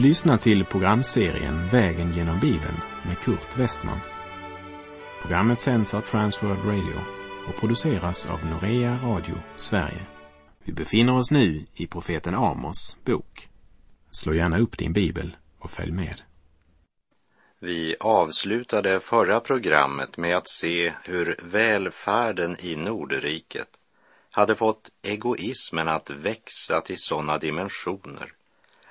Du lyssnar till programserien Vägen genom Bibeln med Kurt Westman. Programmet sänds av Transworld Radio och produceras av Norea Radio Sverige. Vi befinner oss nu i profeten Amos bok. Slå gärna upp din bibel och följ med. Vi avslutade förra programmet med att se hur välfärden i Nordriket hade fått egoismen att växa till sådana dimensioner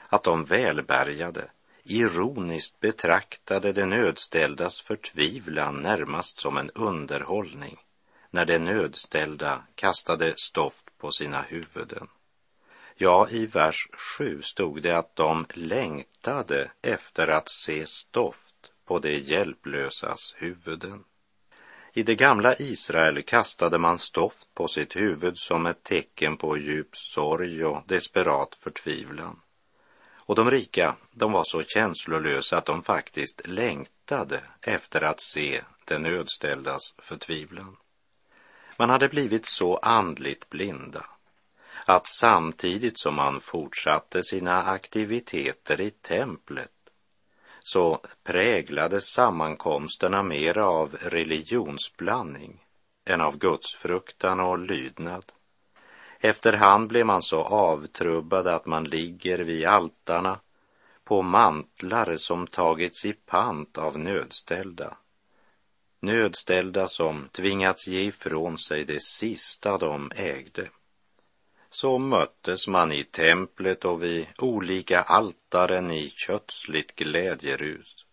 att de välbärgade ironiskt betraktade de nödställdas förtvivlan närmast som en underhållning när de nödställda kastade stoft på sina huvuden. Ja, i vers 7 stod det att de längtade efter att se stoft på de hjälplösas huvuden. I det gamla Israel kastade man stoft på sitt huvud som ett tecken på djup sorg och desperat förtvivlan. Och de rika, de var så känslolösa att de faktiskt längtade efter att se den nödställdas förtvivlan. Man hade blivit så andligt blinda att samtidigt som man fortsatte sina aktiviteter i templet så präglades sammankomsterna mer av religionsblandning än av gudsfruktan och lydnad. Efterhand blev man så avtrubbad att man ligger vid altarna på mantlar som tagits i pant av nödställda. Nödställda som tvingats ge ifrån sig det sista de ägde. Så möttes man i templet och vid olika altaren i kötsligt glädjerus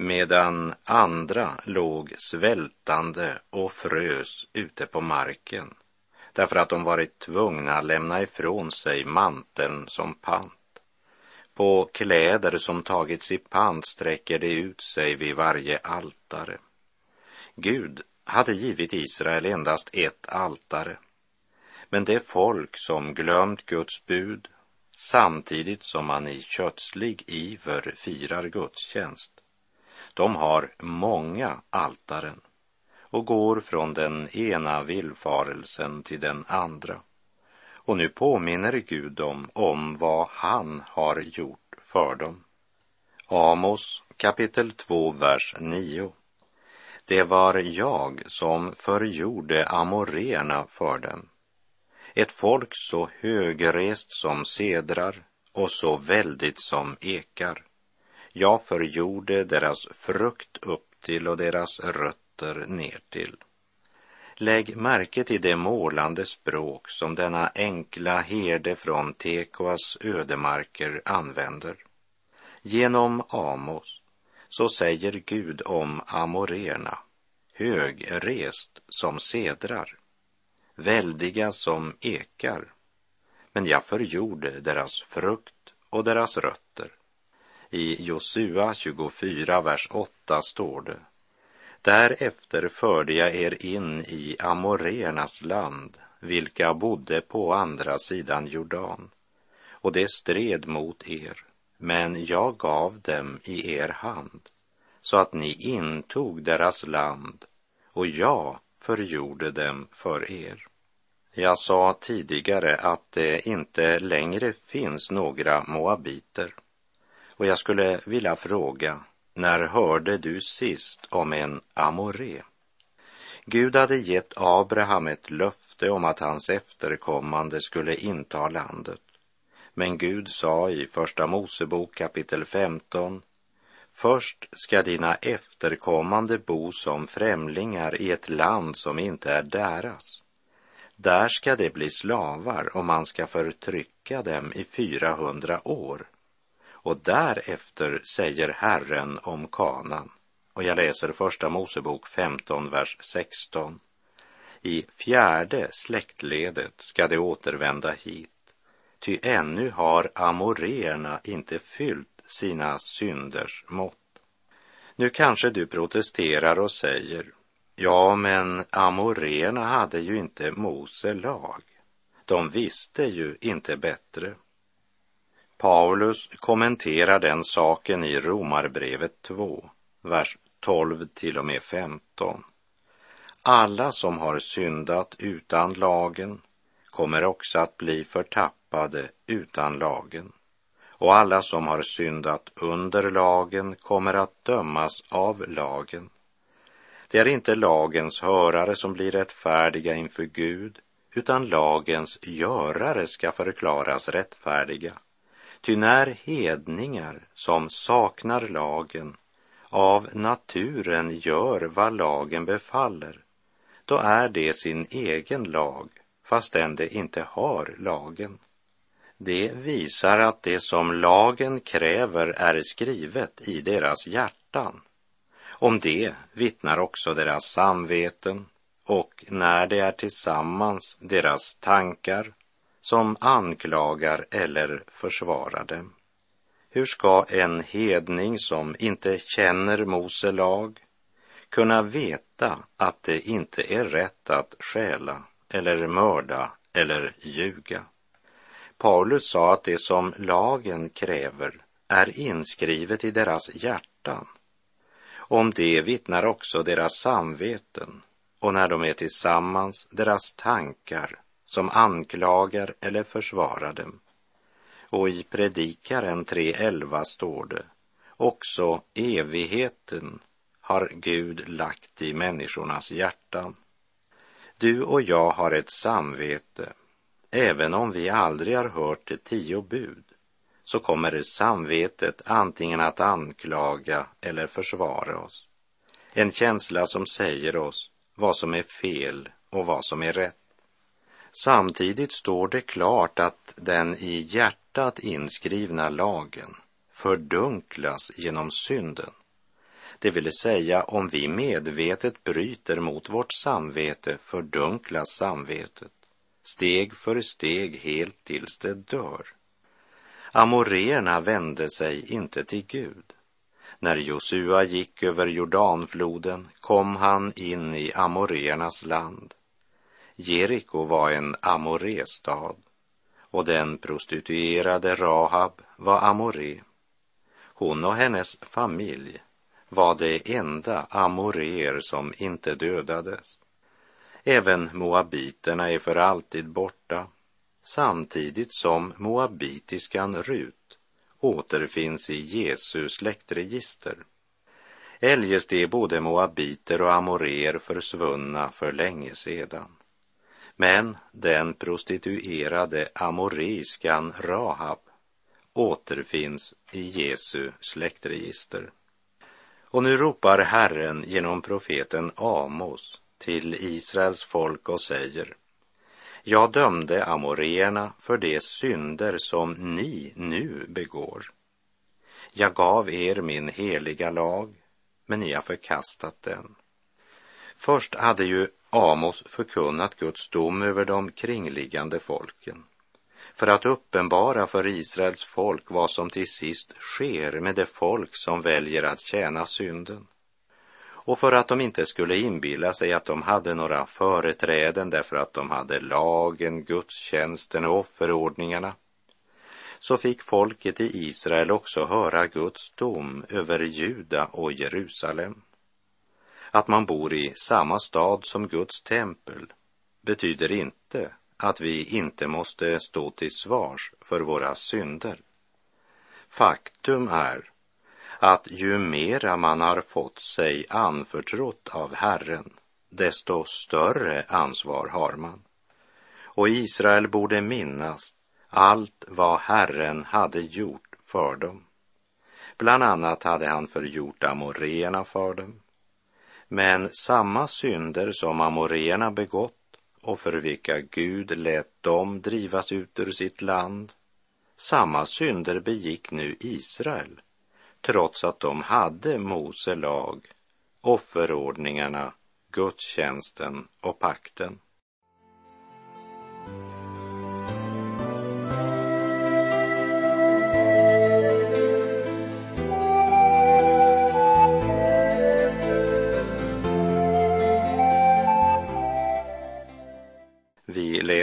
medan andra låg svältande och frös ute på marken därför att de varit tvungna att lämna ifrån sig manteln som pant. På kläder som tagits i pant sträcker det ut sig vid varje altare. Gud hade givit Israel endast ett altare. Men det folk som glömt Guds bud samtidigt som man i kötslig iver firar gudstjänst, de har många altaren och går från den ena villfarelsen till den andra. Och nu påminner Gud dem om vad han har gjort för dem. Amos kapitel 2, vers 9. Det var jag som förgjorde amorerna för dem. Ett folk så högrest som sedrar och så väldigt som ekar. Jag förgjorde deras frukt upp till och deras rötter rötter ner till. Lägg märke till det målande språk som denna enkla herde från Tekoas ödemarker använder. Genom Amos så säger Gud om amorerna, högrest som sedrar, väldiga som ekar, men jag förgjorde deras frukt och deras rötter. I Josua 24, vers 8 står det Därefter förde jag er in i amorernas land, vilka bodde på andra sidan Jordan, och det stred mot er, men jag gav dem i er hand, så att ni intog deras land, och jag förgjorde dem för er. Jag sa tidigare att det inte längre finns några moabiter, och jag skulle vilja fråga, när hörde du sist om en amoré? Gud hade gett Abraham ett löfte om att hans efterkommande skulle inta landet. Men Gud sa i Första Mosebok kapitel 15 Först ska dina efterkommande bo som främlingar i ett land som inte är deras. Där ska de bli slavar och man ska förtrycka dem i 400 år och därefter säger Herren om kanan. Och jag läser första Mosebok 15, vers 16. I fjärde släktledet ska de återvända hit, ty ännu har amoréerna inte fyllt sina synders mått. Nu kanske du protesterar och säger, ja men amoréerna hade ju inte Mose lag. De visste ju inte bättre. Paulus kommenterar den saken i Romarbrevet 2, vers 12 till och med 15. Alla som har syndat utan lagen kommer också att bli förtappade utan lagen. och alla som har syndat under lagen kommer att dömas av lagen. Det är inte lagens hörare som blir rättfärdiga inför Gud, utan lagens görare ska förklaras rättfärdiga. Ty när hedningar som saknar lagen av naturen gör vad lagen befaller, då är det sin egen lag, fastän det inte har lagen. Det visar att det som lagen kräver är skrivet i deras hjärtan. Om det vittnar också deras samveten och när det är tillsammans deras tankar som anklagar eller försvarar dem. Hur ska en hedning som inte känner Mose lag kunna veta att det inte är rätt att stjäla eller mörda eller ljuga? Paulus sa att det som lagen kräver är inskrivet i deras hjärtan. Om det vittnar också deras samveten och när de är tillsammans deras tankar som anklagar eller försvarar dem. Och i Predikaren 3.11 står det, också evigheten har Gud lagt i människornas hjärtan. Du och jag har ett samvete Även om vi aldrig har hört de tio bud så kommer samvetet antingen att anklaga eller försvara oss. En känsla som säger oss vad som är fel och vad som är rätt. Samtidigt står det klart att den i hjärtat inskrivna lagen fördunklas genom synden. Det vill säga, om vi medvetet bryter mot vårt samvete fördunklas samvetet steg för steg helt tills det dör. Amoreerna vände sig inte till Gud. När Josua gick över Jordanfloden kom han in i amoreernas land. Jeriko var en amorestad och den prostituerade Rahab var amoré. Hon och hennes familj var de enda amoréer som inte dödades. Även moabiterna är för alltid borta, samtidigt som moabitiskan Rut återfinns i Jesu släktregister. Eljest är både moabiter och amoréer försvunna för länge sedan. Men den prostituerade amoreiskan Rahab återfinns i Jesu släktregister. Och nu ropar Herren genom profeten Amos till Israels folk och säger Jag dömde amoreerna för de synder som ni nu begår. Jag gav er min heliga lag, men ni har förkastat den. Först hade ju Amos förkunnat Guds dom över de kringliggande folken för att uppenbara för Israels folk vad som till sist sker med det folk som väljer att tjäna synden och för att de inte skulle inbilla sig att de hade några företräden därför att de hade lagen, gudstjänsten och offerordningarna, så fick folket i Israel också höra Guds dom över Juda och Jerusalem. Att man bor i samma stad som Guds tempel betyder inte att vi inte måste stå till svars för våra synder. Faktum är att ju mera man har fått sig anförtrott av Herren, desto större ansvar har man. Och Israel borde minnas allt vad Herren hade gjort för dem. Bland annat hade han förgjort amoréerna för dem. Men samma synder som amoreerna begått och för vilka Gud lät dem drivas ut ur sitt land, samma synder begick nu Israel trots att de hade Mose lag, offerordningarna, gudstjänsten och pakten.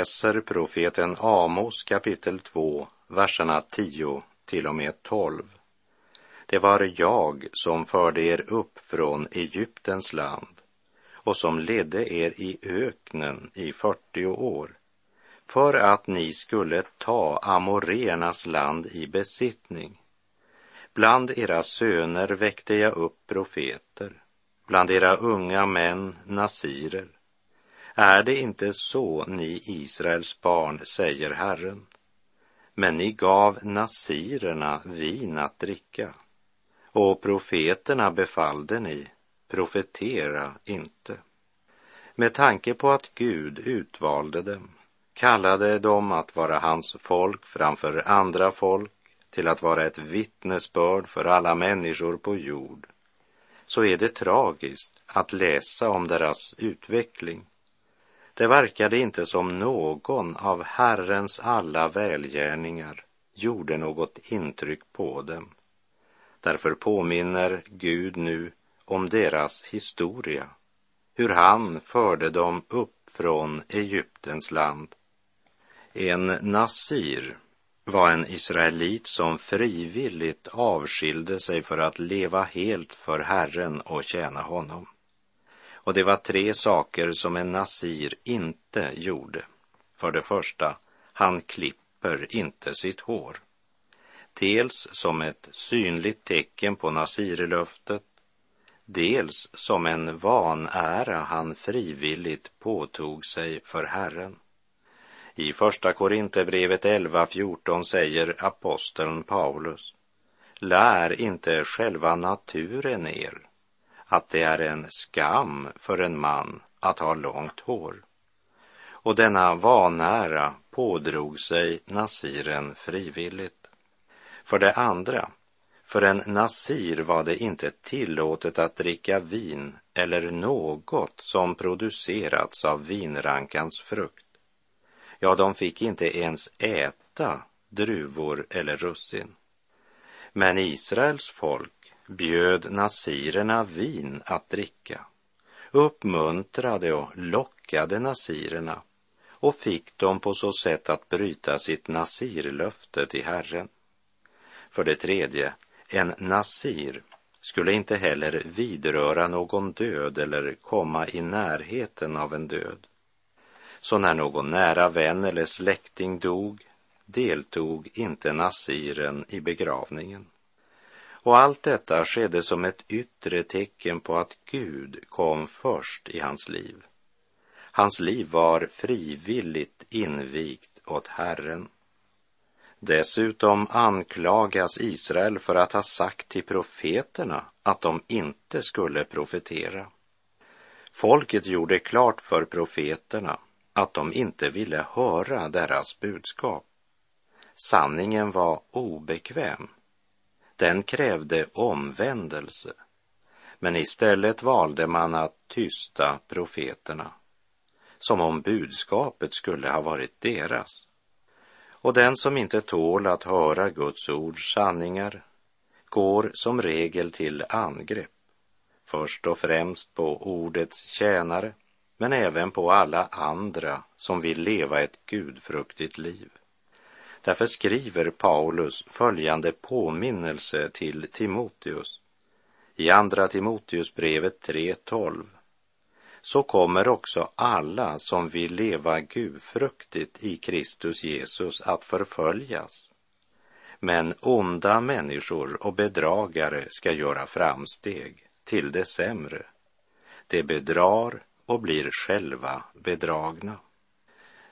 Läser profeten Amos kapitel 2, verserna 10 till och med 12. Det var jag som förde er upp från Egyptens land och som ledde er i öknen i 40 år för att ni skulle ta amoreernas land i besittning. Bland era söner väckte jag upp profeter, bland era unga män nasirer. Är det inte så, ni Israels barn, säger Herren? Men ni gav nasirerna vin att dricka, och profeterna befallde ni, profetera inte. Med tanke på att Gud utvalde dem, kallade dem att vara hans folk framför andra folk, till att vara ett vittnesbörd för alla människor på jord, så är det tragiskt att läsa om deras utveckling. Det verkade inte som någon av Herrens alla välgärningar gjorde något intryck på dem. Därför påminner Gud nu om deras historia, hur han förde dem upp från Egyptens land. En nasir var en israelit som frivilligt avskilde sig för att leva helt för Herren och tjäna honom. Och det var tre saker som en nasir inte gjorde. För det första, han klipper inte sitt hår. Dels som ett synligt tecken på nasirlöftet, dels som en vanära han frivilligt påtog sig för Herren. I Första Korinthierbrevet 11.14 säger aposteln Paulus, lär inte själva naturen er att det är en skam för en man att ha långt hår. Och denna vanära pådrog sig nasiren frivilligt. För det andra, för en nasir var det inte tillåtet att dricka vin eller något som producerats av vinrankans frukt. Ja, de fick inte ens äta druvor eller russin. Men Israels folk bjöd nasirerna vin att dricka, uppmuntrade och lockade nasirerna och fick dem på så sätt att bryta sitt nasirlöfte till Herren. För det tredje, en nasir skulle inte heller vidröra någon död eller komma i närheten av en död. Så när någon nära vän eller släkting dog deltog inte nasiren i begravningen. Och allt detta skedde som ett yttre tecken på att Gud kom först i hans liv. Hans liv var frivilligt invigt åt Herren. Dessutom anklagas Israel för att ha sagt till profeterna att de inte skulle profetera. Folket gjorde klart för profeterna att de inte ville höra deras budskap. Sanningen var obekväm. Den krävde omvändelse. Men istället valde man att tysta profeterna, som om budskapet skulle ha varit deras. Och den som inte tål att höra Guds ords sanningar går som regel till angrepp, först och främst på ordets tjänare men även på alla andra som vill leva ett gudfruktigt liv. Därför skriver Paulus följande påminnelse till Timoteus i Andra Timoteusbrevet 3.12. Så kommer också alla som vill leva gudfruktigt i Kristus Jesus att förföljas. Men onda människor och bedragare ska göra framsteg till det sämre. De bedrar och blir själva bedragna.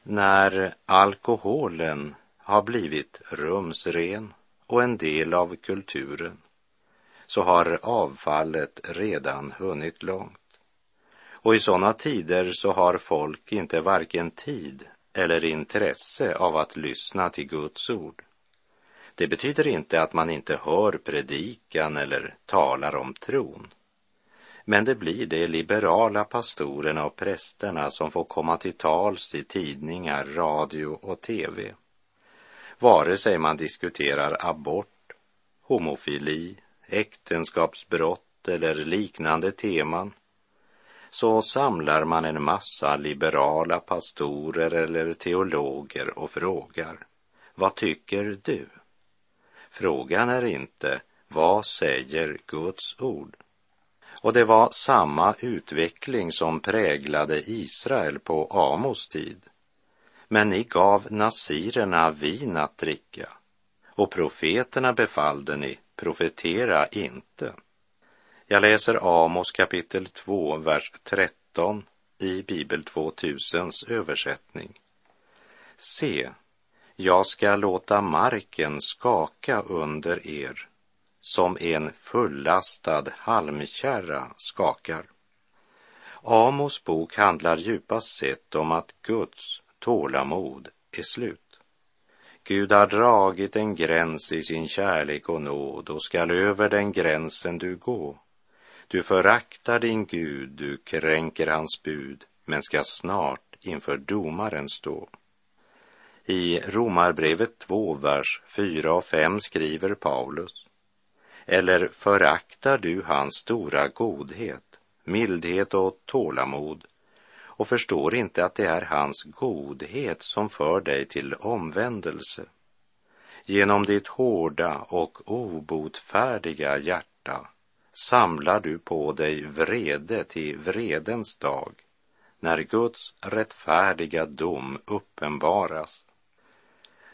När alkoholen har blivit rumsren och en del av kulturen så har avfallet redan hunnit långt. Och i sådana tider så har folk inte varken tid eller intresse av att lyssna till Guds ord. Det betyder inte att man inte hör predikan eller talar om tron. Men det blir de liberala pastorerna och prästerna som får komma till tals i tidningar, radio och tv. Vare sig man diskuterar abort, homofili, äktenskapsbrott eller liknande teman så samlar man en massa liberala pastorer eller teologer och frågar Vad tycker du? Frågan är inte Vad säger Guds ord? Och det var samma utveckling som präglade Israel på Amos tid. Men ni gav nasirerna vin att dricka och profeterna befallde ni, profetera inte. Jag läser Amos kapitel 2, vers 13 i Bibel 2000s översättning. Se, jag ska låta marken skaka under er som en fullastad halmkärra skakar. Amos bok handlar djupast sett om att Guds tålamod är slut. Gud har dragit en gräns i sin kärlek och nåd och skall över den gränsen du gå. Du föraktar din Gud, du kränker hans bud, men ska snart inför domaren stå. I Romarbrevet 2, vers 4 och 5 skriver Paulus. Eller föraktar du hans stora godhet, mildhet och tålamod och förstår inte att det är hans godhet som för dig till omvändelse. Genom ditt hårda och obotfärdiga hjärta samlar du på dig vrede till vredens dag, när Guds rättfärdiga dom uppenbaras.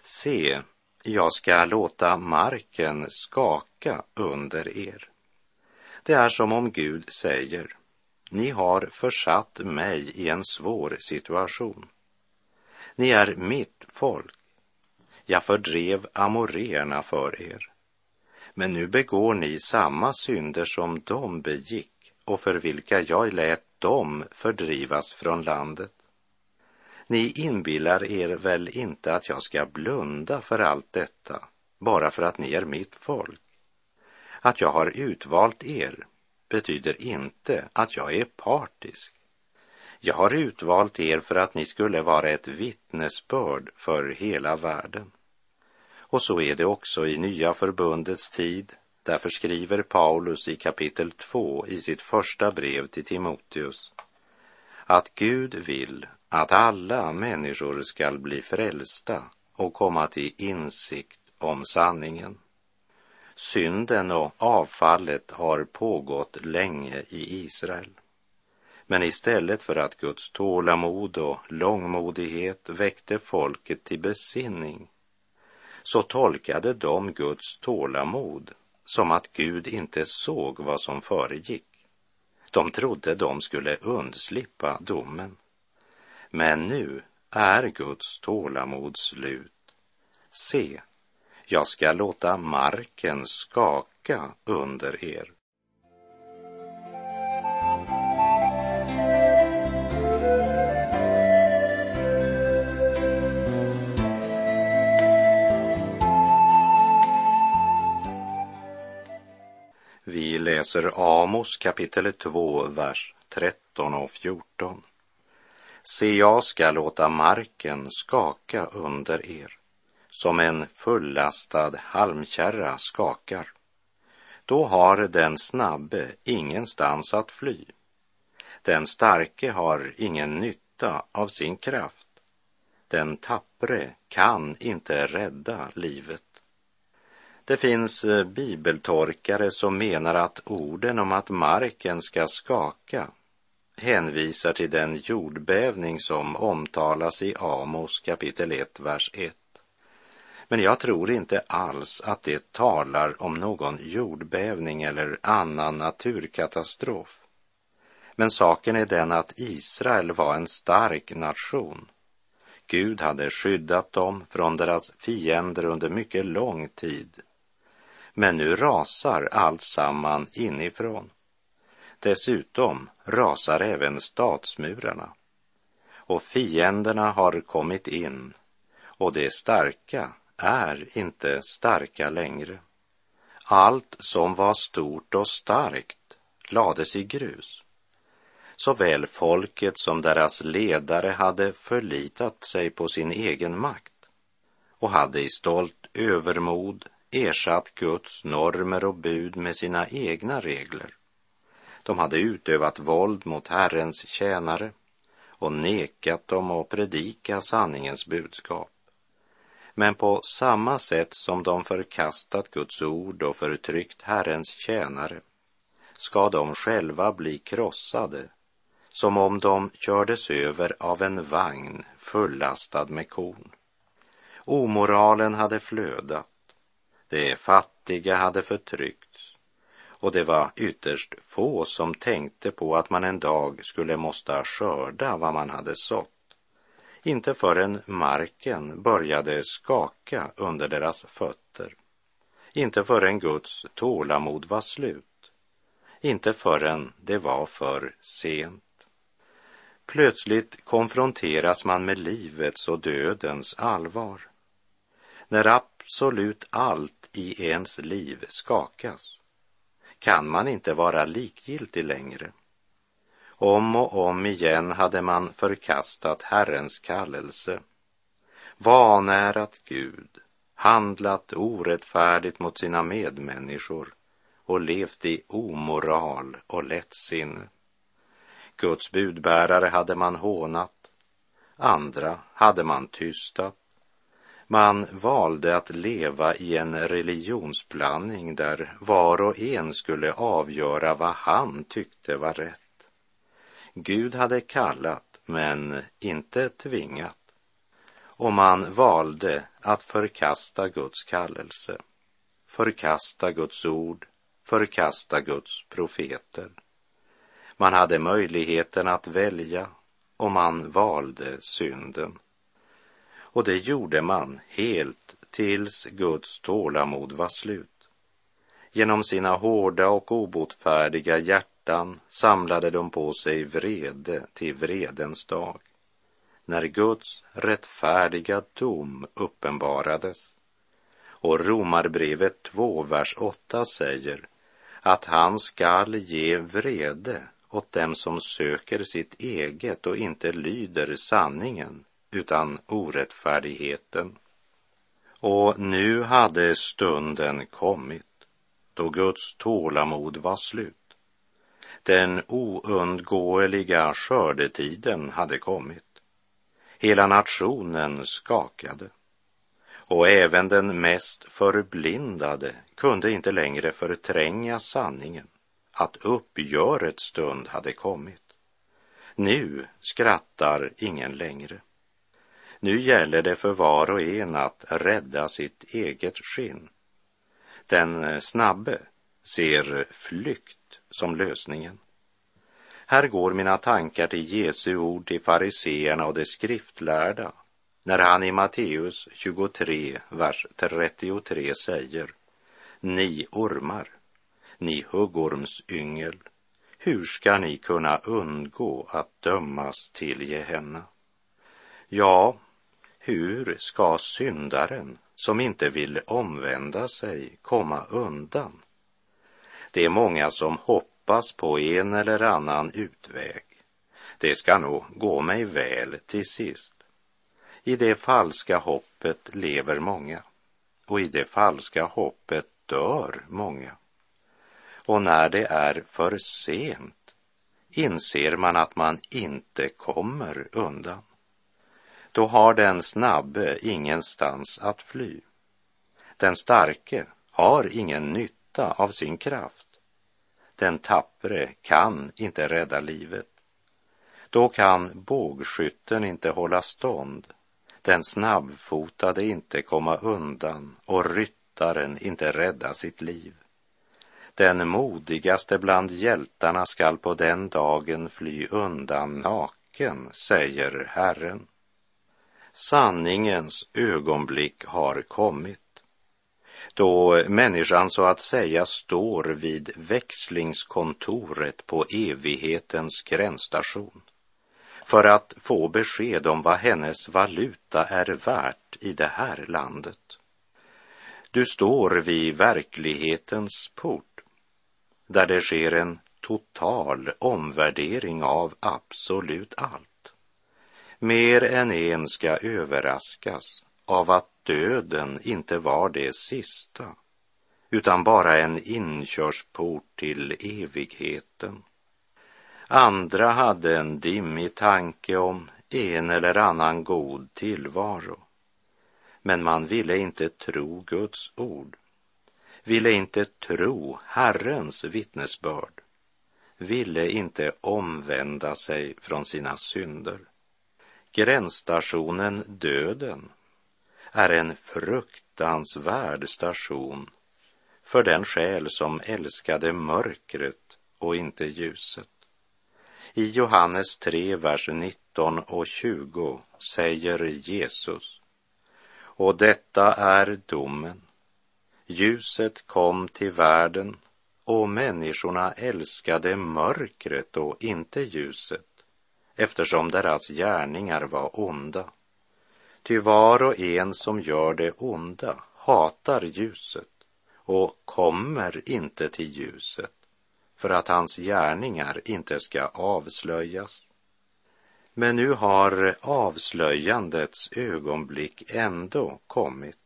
Se, jag ska låta marken skaka under er. Det är som om Gud säger, ni har försatt mig i en svår situation. Ni är mitt folk. Jag fördrev amoréerna för er. Men nu begår ni samma synder som de begick och för vilka jag lät dem fördrivas från landet. Ni inbillar er väl inte att jag ska blunda för allt detta bara för att ni är mitt folk? Att jag har utvalt er betyder inte att jag är partisk. Jag har utvalt er för att ni skulle vara ett vittnesbörd för hela världen. Och så är det också i Nya förbundets tid. Därför skriver Paulus i kapitel 2 i sitt första brev till Timoteus att Gud vill att alla människor skall bli frälsta och komma till insikt om sanningen. Synden och avfallet har pågått länge i Israel. Men istället för att Guds tålamod och långmodighet väckte folket till besinning så tolkade de Guds tålamod som att Gud inte såg vad som föregick. De trodde de skulle undslippa domen. Men nu är Guds tålamod slut. Se, jag ska låta marken skaka under er. Vi läser Amos kapitel 2, vers 13 och 14. Se, jag ska låta marken skaka under er som en fullastad halmkärra skakar. Då har den snabbe ingenstans att fly. Den starke har ingen nytta av sin kraft. Den tappre kan inte rädda livet. Det finns eh, bibeltorkare som menar att orden om att marken ska skaka hänvisar till den jordbävning som omtalas i Amos kapitel 1, vers 1. Men jag tror inte alls att det talar om någon jordbävning eller annan naturkatastrof. Men saken är den att Israel var en stark nation. Gud hade skyddat dem från deras fiender under mycket lång tid. Men nu rasar allt samman inifrån. Dessutom rasar även stadsmurarna. Och fienderna har kommit in och det starka är inte starka längre. Allt som var stort och starkt lades i grus. Såväl folket som deras ledare hade förlitat sig på sin egen makt och hade i stolt övermod ersatt Guds normer och bud med sina egna regler. De hade utövat våld mot Herrens tjänare och nekat dem att predika sanningens budskap. Men på samma sätt som de förkastat Guds ord och förtryckt Herrens tjänare ska de själva bli krossade som om de kördes över av en vagn fullastad med korn. Omoralen hade flödat, de fattiga hade förtryckts och det var ytterst få som tänkte på att man en dag skulle måste skörda vad man hade sått. Inte förrän marken började skaka under deras fötter. Inte förrän Guds tålamod var slut. Inte förrän det var för sent. Plötsligt konfronteras man med livets och dödens allvar. När absolut allt i ens liv skakas kan man inte vara likgiltig längre. Om och om igen hade man förkastat Herrens kallelse, vanärat Gud, handlat orättfärdigt mot sina medmänniskor och levt i omoral och lättsinne. Guds budbärare hade man hånat, andra hade man tystat. Man valde att leva i en religionsblandning där var och en skulle avgöra vad han tyckte var rätt. Gud hade kallat, men inte tvingat. Och man valde att förkasta Guds kallelse, förkasta Guds ord, förkasta Guds profeter. Man hade möjligheten att välja och man valde synden. Och det gjorde man helt tills Guds tålamod var slut. Genom sina hårda och obotfärdiga hjärtan samlade de på sig vrede till vredens dag. När Guds rättfärdiga dom uppenbarades. Och Romarbrevet 2, vers 8 säger att han skall ge vrede åt dem som söker sitt eget och inte lyder sanningen utan orättfärdigheten. Och nu hade stunden kommit då Guds tålamod var slut. Den oundgåeliga skördetiden hade kommit. Hela nationen skakade och även den mest förblindade kunde inte längre förtränga sanningen att uppgörets stund hade kommit. Nu skrattar ingen längre. Nu gäller det för var och en att rädda sitt eget skinn. Den snabbe ser flykt som lösningen. Här går mina tankar till Jesu ord till fariseerna och de skriftlärda när han i Matteus 23, vers 33 säger Ni ormar, ni huggormsyngel, hur ska ni kunna undgå att dömas till Gehenna? Ja, hur ska syndaren som inte vill omvända sig komma undan? Det är många som hoppas på en eller annan utväg. Det ska nog gå mig väl till sist. I det falska hoppet lever många och i det falska hoppet dör många. Och när det är för sent inser man att man inte kommer undan. Då har den snabbe ingenstans att fly. Den starke har ingen nytta av sin kraft. Den tappre kan inte rädda livet. Då kan bågskytten inte hålla stånd, den snabbfotade inte komma undan och ryttaren inte rädda sitt liv. Den modigaste bland hjältarna skall på den dagen fly undan naken, säger Herren. Sanningens ögonblick har kommit då människan så att säga står vid växlingskontoret på evighetens gränsstation för att få besked om vad hennes valuta är värt i det här landet. Du står vid verklighetens port där det sker en total omvärdering av absolut allt. Mer än en ska överraskas av att döden inte var det sista, utan bara en inkörsport till evigheten. Andra hade en dimmig tanke om en eller annan god tillvaro, men man ville inte tro Guds ord ville inte tro Herrens vittnesbörd, ville inte omvända sig från sina synder. Gränsstationen döden är en fruktansvärd station för den själ som älskade mörkret och inte ljuset. I Johannes 3, vers 19 och 20 säger Jesus och detta är domen. Ljuset kom till världen och människorna älskade mörkret och inte ljuset eftersom deras gärningar var onda. Ty var och en som gör det onda hatar ljuset och kommer inte till ljuset för att hans gärningar inte ska avslöjas. Men nu har avslöjandets ögonblick ändå kommit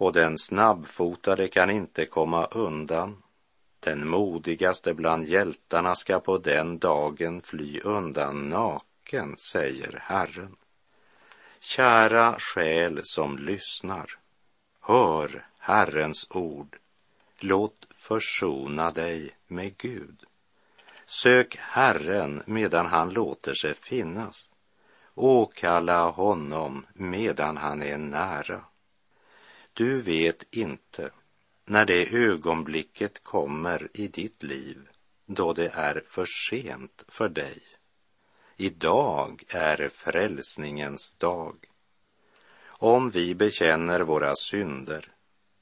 och den snabbfotade kan inte komma undan. Den modigaste bland hjältarna ska på den dagen fly undan naken, säger Herren. Kära själ som lyssnar, hör Herrens ord. Låt försona dig med Gud. Sök Herren medan han låter sig finnas. Åkalla honom medan han är nära. Du vet inte när det ögonblicket kommer i ditt liv då det är för sent för dig. Idag är frälsningens dag. Om vi bekänner våra synder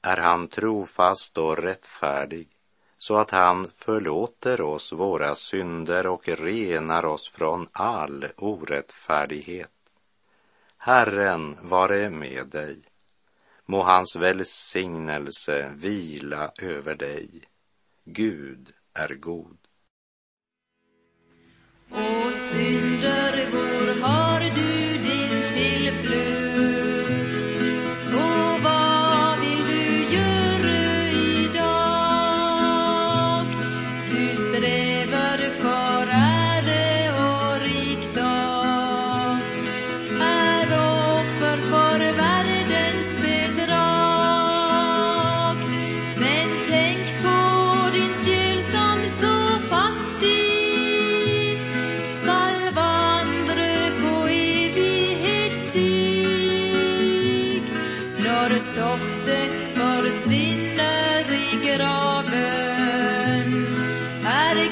är han trofast och rättfärdig så att han förlåter oss våra synder och renar oss från all orättfärdighet. Herren vare med dig. Må hans välsignelse vila över dig. Gud är god. Och Norrstoftet försvinner i graven. Här är